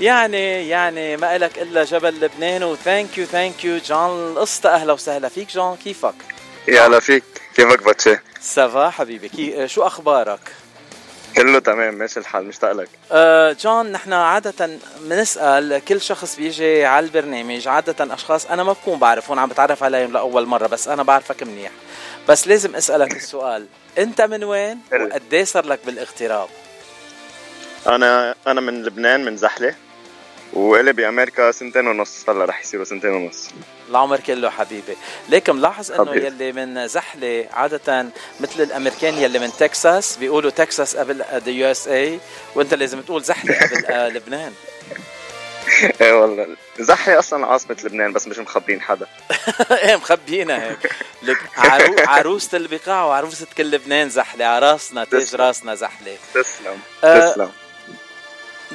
يعني يعني ما إلك إلا جبل لبنان و thank you thank you جون أسطا أهلا وسهلا فيك جون كيفك؟ يا هلا فيك. كيفك باتشي؟ ça va حبيبي. كي شو أخبارك؟ كله تمام. ماشي الحال. مشتاق لك. أه جون نحن عادة بنسأل كل شخص بيجي على البرنامج عادة أشخاص أنا ما بكون بعرفهم عم بتعرف عليهم لأول مرة بس أنا بعرفك منيح. بس لازم أسألك السؤال. أنت من وين وقد صار لك بالإغتراب؟ أنا أنا من لبنان من زحلة. وإلي بأمريكا سنتين ونص. هلأ رح يصيروا سنتين ونص. العمر كله حبيبي. ليك ملاحظ إنه حبيب. يلي من زحلة عادة مثل الأمريكان يلي من تكساس بيقولوا تكساس قبل the USA وأنت لازم تقول زحلة قبل آه، لبنان. إيه والله. زحلة أصلا عاصمة لبنان بس مش مخبين حدا. إيه مخبينا هيك. لك عرو... عروسة البقاع وعروسة كل لبنان زحلة. على راسنا تاج راسنا زحلة. تسلم. آه، تسلم.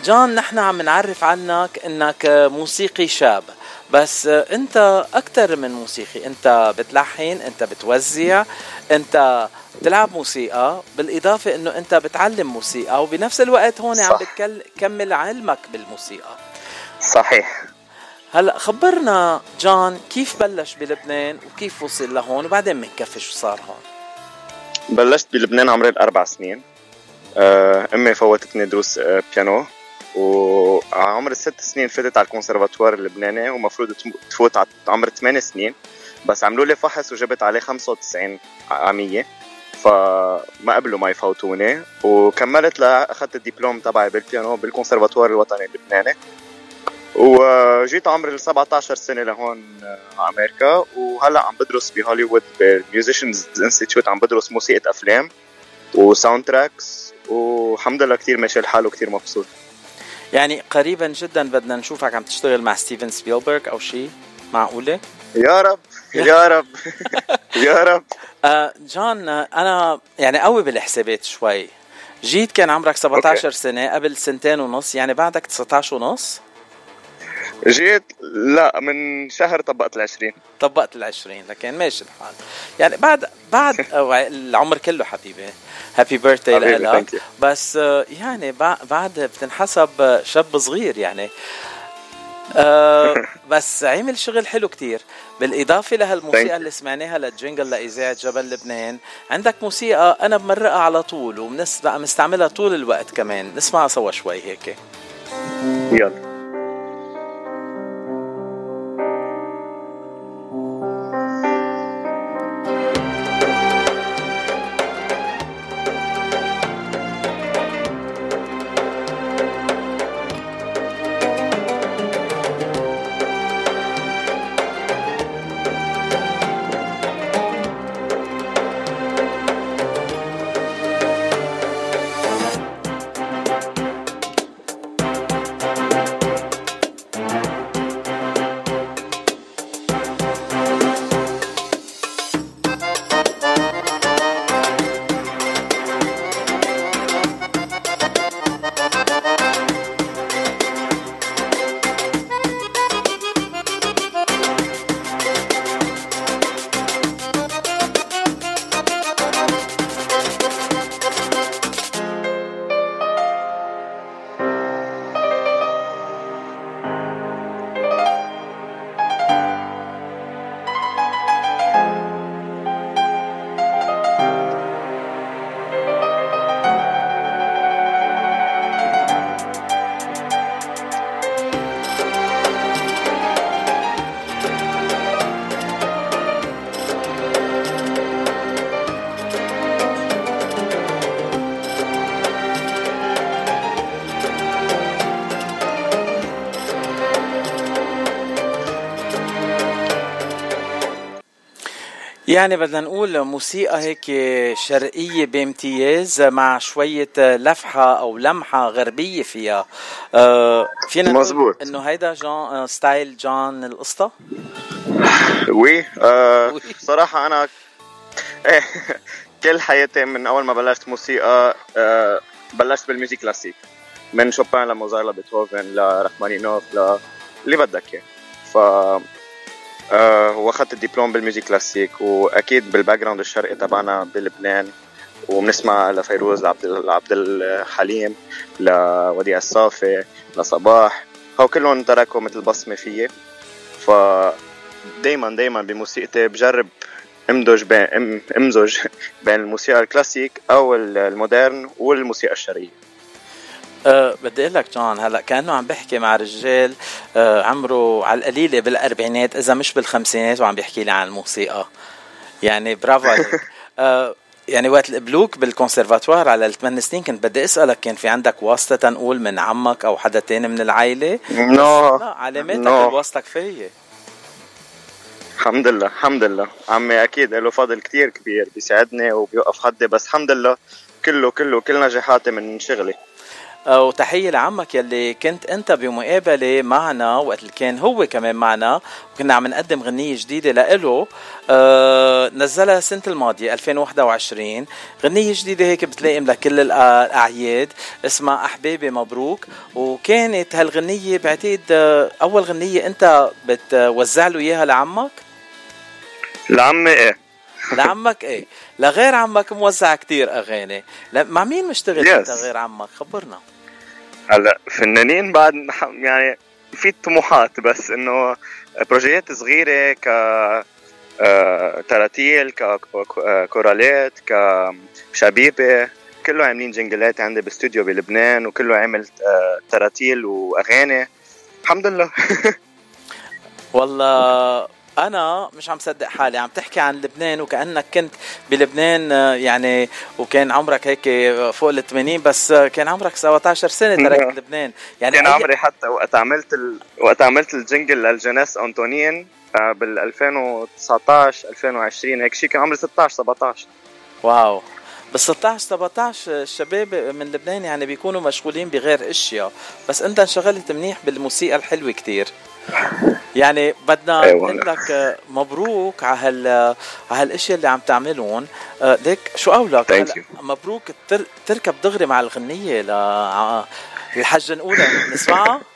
جون نحن عم نعرف عنك إنك موسيقي شاب. بس أنت أكثر من موسيقي. أنت بتلحن أنت بتوزع أنت بتلعب موسيقى. بالإضافة إنه أنت بتعلم موسيقى وبنفس الوقت هون صح. عم بتكمل علمك بالموسيقى. صحيح. هلأ خبرنا جون كيف بلش بلبنان وكيف وصل لهون وبعدين بنكفي شو صار هون. بلشت بلبنان عمري الأربع سنين. آه، أمي فوتتني دروس آه، بيانو. وعمر الست سنين فتت على الكونسرفاتوار اللبناني ومفروض تفوت على عمر 8 سنين. بس عملوا لي فحص وجبت عليه 95 عامية فما قبلوا ما يفوتوني. وكملت لاخذت الدبلوم تبعي بالبيانو بالكونسرفاتوار الوطني اللبناني. وجيت عمري ال 17 سنة لهون على أمريكا. وهلأ عم بدرس بهوليوود بال Musicians Institute عم بدرس موسيقى أفلام و soundtracks والحمد لله كثير ماشي الحال وكثير مبسوط. يعني قريبا جدا بدنا نشوفك عم تشتغل مع ستيفن سبيلبرغ أو شيء معقولة؟ يا رب يا رب يا رب. آه جون أنا يعني قوي بالحسابات شوي. جيت كان عمرك 17 okay. سنة قبل سنتين ونص يعني بعدك 19 ونص. جيت لا من شهر طبقت العشرين. طبقت العشرين لكن ماشي الحال. يعني بعد بعد العمر كله حبيبي. هابي بيرثداي لك بس يعني بعد بتنحسب شاب صغير يعني. أه بس عمل شغل حلو كتير. بالإضافة لهالموسيقى اللي سمعناها للجنجل لإذاعة جبل لبنان. عندك موسيقى أنا بمرقها على طول ومستعملها طول الوقت كمان. نسمعها سوا شوي هيك. يلا. يعني بدنا نقول موسيقى هيك شرقية بامتياز مع شوية لفحة أو لمحة غربية فيها فينا مزبوط إنه هيدا جون style جون أسطا؟ oui آه صراحة أنا كل حياتي من أول ما بلشت موسيقى آه بلشت بال musique classique من شوبان لموزار لبيتهوفن لرحمانينوف ل اللي بدك اياه ف آه واخذت الدبلوم بال musique classique وأكيد بال background الشرقي تبعنا بلبنان وبنسمع لفيروز لعبد الحليم لوديع الصافي لصباح. هو كلهم تركوا مثل بصمة فيي. ف دايما دايما بموسيقتي بجرب امدج بين امزج بين الموسيقى الكلاسيك أو ال modern والموسيقى الشرقية. أه بدي أقول لك جون هلأ كأنه عم بحكي مع رجال أه عمره على القليلة بالأربعينات إذا مش بالخمسينات وعم بيحكي لي عن الموسيقى. يعني برافو عليك. أه يعني وقت القبلوك بالكونسرفاتوار على الثمان سنين كنت بدي أسألك كان في عندك واسطة تنقول من عمك أو حدا تاني من العائلة؟ نو. لا علاماتك no. كفاية. الحمد لله الحمد لله. عمي أكيد له فضل كتير كبير بيساعدني وبيوقف خدي بس الحمد لله كله كله كل نجاحاتي من شغلي. وتحية لعمك يلي كنت أنت بمقابلة معنا وقت اللي كان هو كمان معنا. وكنا عم نقدم غنية جديدة لإله. آه نزلها السنة الماضية 2021 غنية جديدة هيك بتلائم لكل الأعياد. اسمها أحبابي مبروك. وكانت هالغنية بعتقد آه، أول غنية أنت بتوزع له إياها لعمك؟ لعمي إيه؟ لعمك إيه؟ لغير عمك موزع كتير أغاني. مع مين مشتغل yes. انت غير عمك؟ خبرنا. هلا فنانين بعد يعني في طموحات بس إنه بروجيات صغيرة ك آه، تراتيل ككورالات كشبيبه كله عاملين جنجلات عندي باستوديو بلبنان وكله عامل آه، تراتيل وأغاني. الحمد لله. والله أنا مش عم صدق حالي عم تحكي عن لبنان وكأنك كنت بلبنان آه، يعني وكان عمرك هيك فوق ال 80 بس كان عمرك 17 سنة تركت لبنان. يعني كان عمري حتى وقت عملت ال... وقت عملت الجنجل للجناس أنطونيين آه، بال 2019 2020 هيك شيء كان عمري 16 17 واو. بال 16 17 الشباب من لبنان يعني بيكونوا مشغولين بغير إشياء. بس أنت انشغلت منيح بالموسيقى الحلوة كتير. يعني بدنا أيوة. نقول لك مبروك على هال على هالاشياء اللي عم تعملون. ليك شو قولك؟ مبروك تركب دغري مع الغنية ل الحجة الأولى نسمعها؟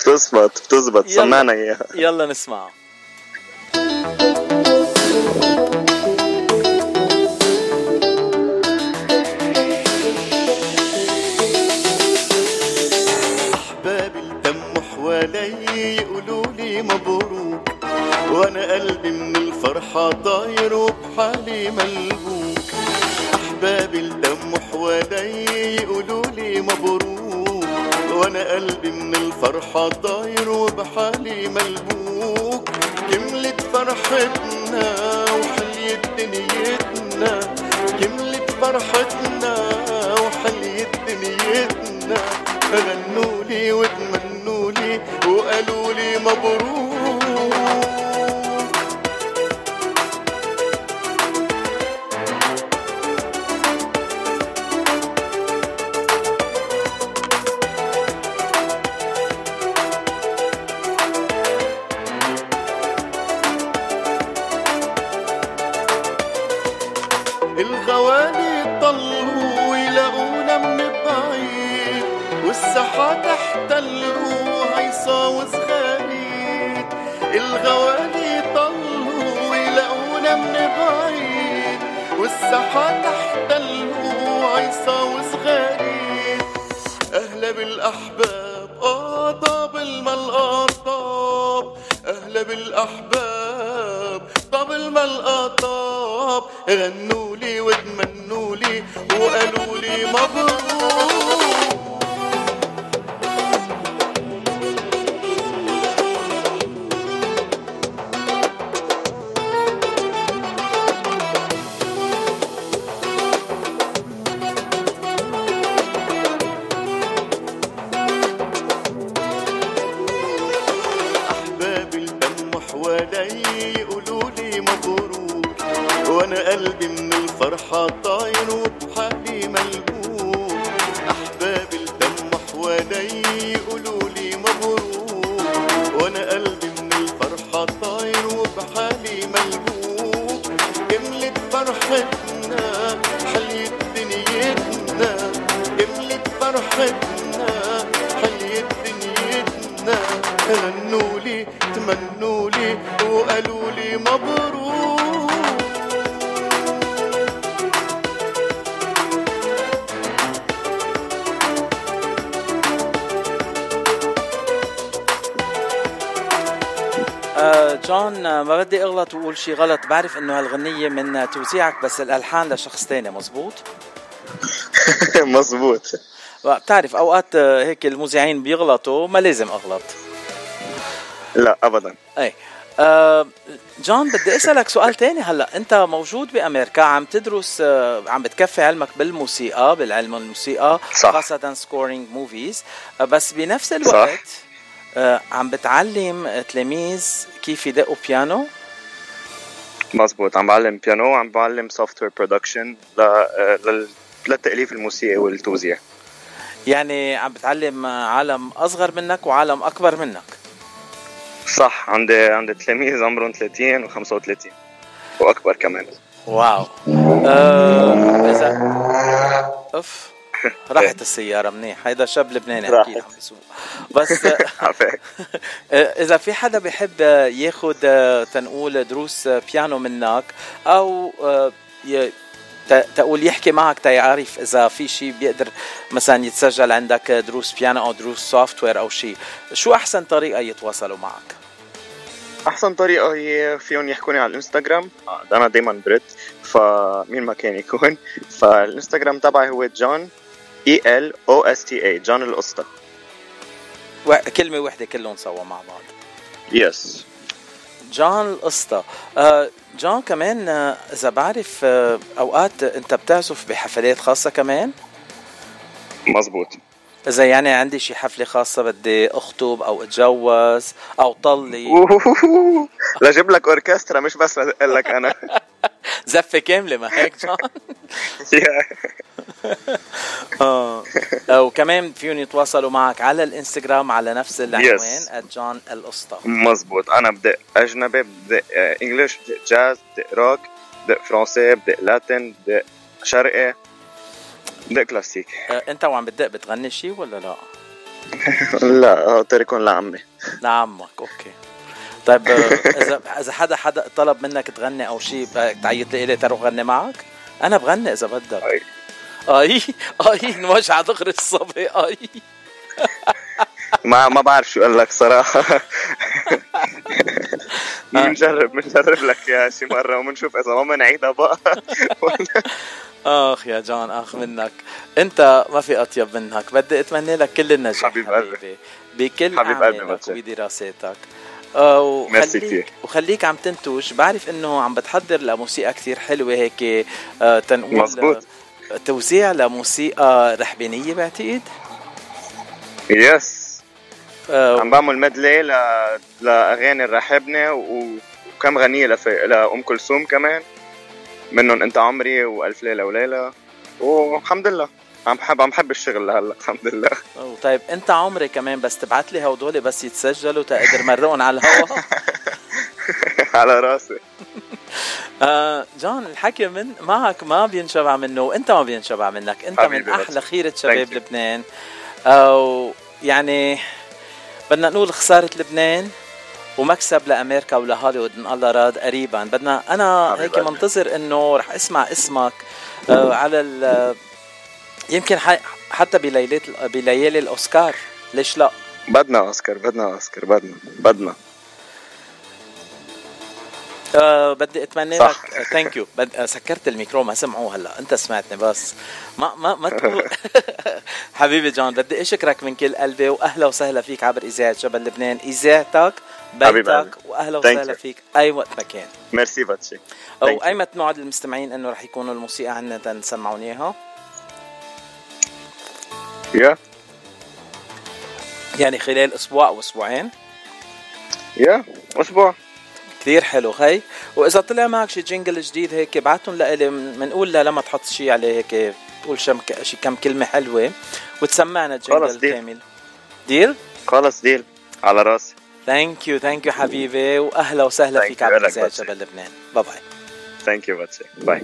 بتزبط بتزبط سمعنا إياها. يلا نسمعها. وبحالي ملبوك كملت فرحتنا وحليت دنيتنا كملت فرحتنا وحليت دنيتنا غنوا لي وتمنوا لي وقالوا لي مبروك. احتلوا هيصة وصغاريد الغوالي طلوا يلاقونا من بعيد. والساحات احتلوا هيصة وصغاريد أهلا بالأحباب آه طاب الملقى طاب أهلا بالأحباب طاب الملقى طاب غنوا لي وتمنوا لي وقالوا لي مبروك. فرحتنا حليت دنيتنا كملت فرحتنا حليت دنيتنا غنوا لي تمنوا لي وقالوا لي مبروك. جون ما بدي أغلط وأقول شيء غلط بعرف إنه هالغنية من توزيعك بس الألحان لشخص تاني مزبوط مزبوط بتعرف أوقات هيك المذيعين بيغلطوا ما لازم أغلط. لا ابدا. أي. آه جون بدي أسألك سؤال تاني هلأ. أنت موجود بأمريكا عم تدرس آه عم بتكفي علمك بالموسيقى بالعلم الموسيقى صح. خاصة scoring movies آه بس بنفس الوقت صح. آه عم بتعلم تلاميذ كيف يدقوا بيانو مزبوط عم بعلم بيانو وعم بعلم software production للتأليف الموسيقي والتوزيع. يعني عم بتعلم عالم أصغر منك وعالم أكبر منك. صح عندي عندي تلاميذ عمرهم 30 و35 وأكبر كمان. wow. آه اذا أف. راحت السيارة منيح. هيدا شاب لبناني أكيد عم بيسوق بس. إذا في حدا بيحب ياخذ تنقول دروس بيانو منك أو تقول يحكي معك تيعرف إذا في شيء بيقدر مثلا يتسجل عندك دروس بيانو أو دروس software أو شيء شو أحسن طريقة يتواصلوا معك؟ أحسن طريقة هي فيهم يحكوني على الإنستغرام. أنا دائما برد فمين ما كان يكون. فالإنستغرام تبعي هو جون E L O S T A جون الأسطا كلمة واحدة كلهم سوا مع بعض. yes جون الأسطا آه جون كمان إذا بعرف أوقات أنت بتعزف بحفلات خاصة كمان؟ مزبوط إذا يعني عندي شي حفلة خاصة بدي أخطب أو أتجوز أو طلي. لجيب لك أوركسترا مش بس أقول لك أنا. زفة كاملة ما هيك جون آه. وكمان فيهم يتواصلوا معك على الإنستغرام على نفس العنوان جون الأسطا مزبوط. أنا بدق أجنبي بدق English بدق جاز بدق روك بدق فرنسي بدق Latin بدق شرقي بدق كلاسيك أنت وعم بدق بتغني شيء ولا لا؟ لا تركون لعمي. لعمك okay. طيب إذا إذا حدا حدا طلب منك تغني أو شيء تعيط لي لي تروح غني معك؟ أنا بغني إذا بدك. اي اي نوجع دغري الصبي اي ما ما بعرف شو أقول لك صراحة. بنجرب بنجرب لك يا شي مرة وبنشوف إذا ما بنعيدها بقى آخ يا جون آخ منك. أنت ما في أطيب منك. بدي أتمنى لك كل النجاح حبيب قلبي. بكل حبيب اعمالك وبدراساتك آه وخليك وخليك عم تنتج بعرف إنه عم بتحضر لموسيقى كثير حلوة هيك آه تنقول مزبوط. توزيع لموسيقى رحبانية بعتقد؟ يس آه عم بعمل مدلي ل... لأغاني الرحبنة و... وكم غنية لف... لأم كلثوم كمان. منهم أنت عمري وألف ليلة وليلة. والحمد لله. عم بحب عم بحب الشغل لهلا الحمد لله. طيب أنت عمري كمان بس تبعت لي هدول بس يتسجلوا تقدر مرقهم على الهواء على راسي. آه جون الحكي من معك ما بينشبع منه وانت ما بينشبع منك. انت من أحلى خيرة شباب لبنان. أو يعني بدنا نقول خسارة لبنان ومكسب لأمريكا ولهوليوود إن الله راد قريبا. بدنا أنا هيك منتظر إنه رح أسمع اسمك آه على يمكن حتى بليلة بليالي الأوسكار. ليش لا؟ بدنا أوسكار بدنا أوسكار بدنا بدنا. أه بدي أتمنى لك thank you سكرت الميكرو ما سمعوه هلا. أنت سمعتني بس. ما ما ما تقول حبيبي جون بدي أشكرك من كل قلبي وأهلا وسهلا فيك عبر إذاعة جبل لبنان. إذاعتك بيتك وأهلا وسهلا فيك أي وقت ما كان. ميرسي باتشي أو ايمت نوعد المستمعين إنه رح يكونوا الموسيقى عندنا تنسمعون إياها؟ يا يعني خلال أسبوع أو أسبوعين؟ يا أسبوع. كثير حلو. هي وإذا طلع معك شي jingle جديد هيك ابعتهم لإلي بنقول لما تحط شي عليه هيك تقول شم شي كم كلمة حلوة وتسمعنا ال jingle كامل deal خلص deal على راسي. thank you thank you حبيبي وأهلا وسهلا فيك على جبل لبنان. bye bye thank you bye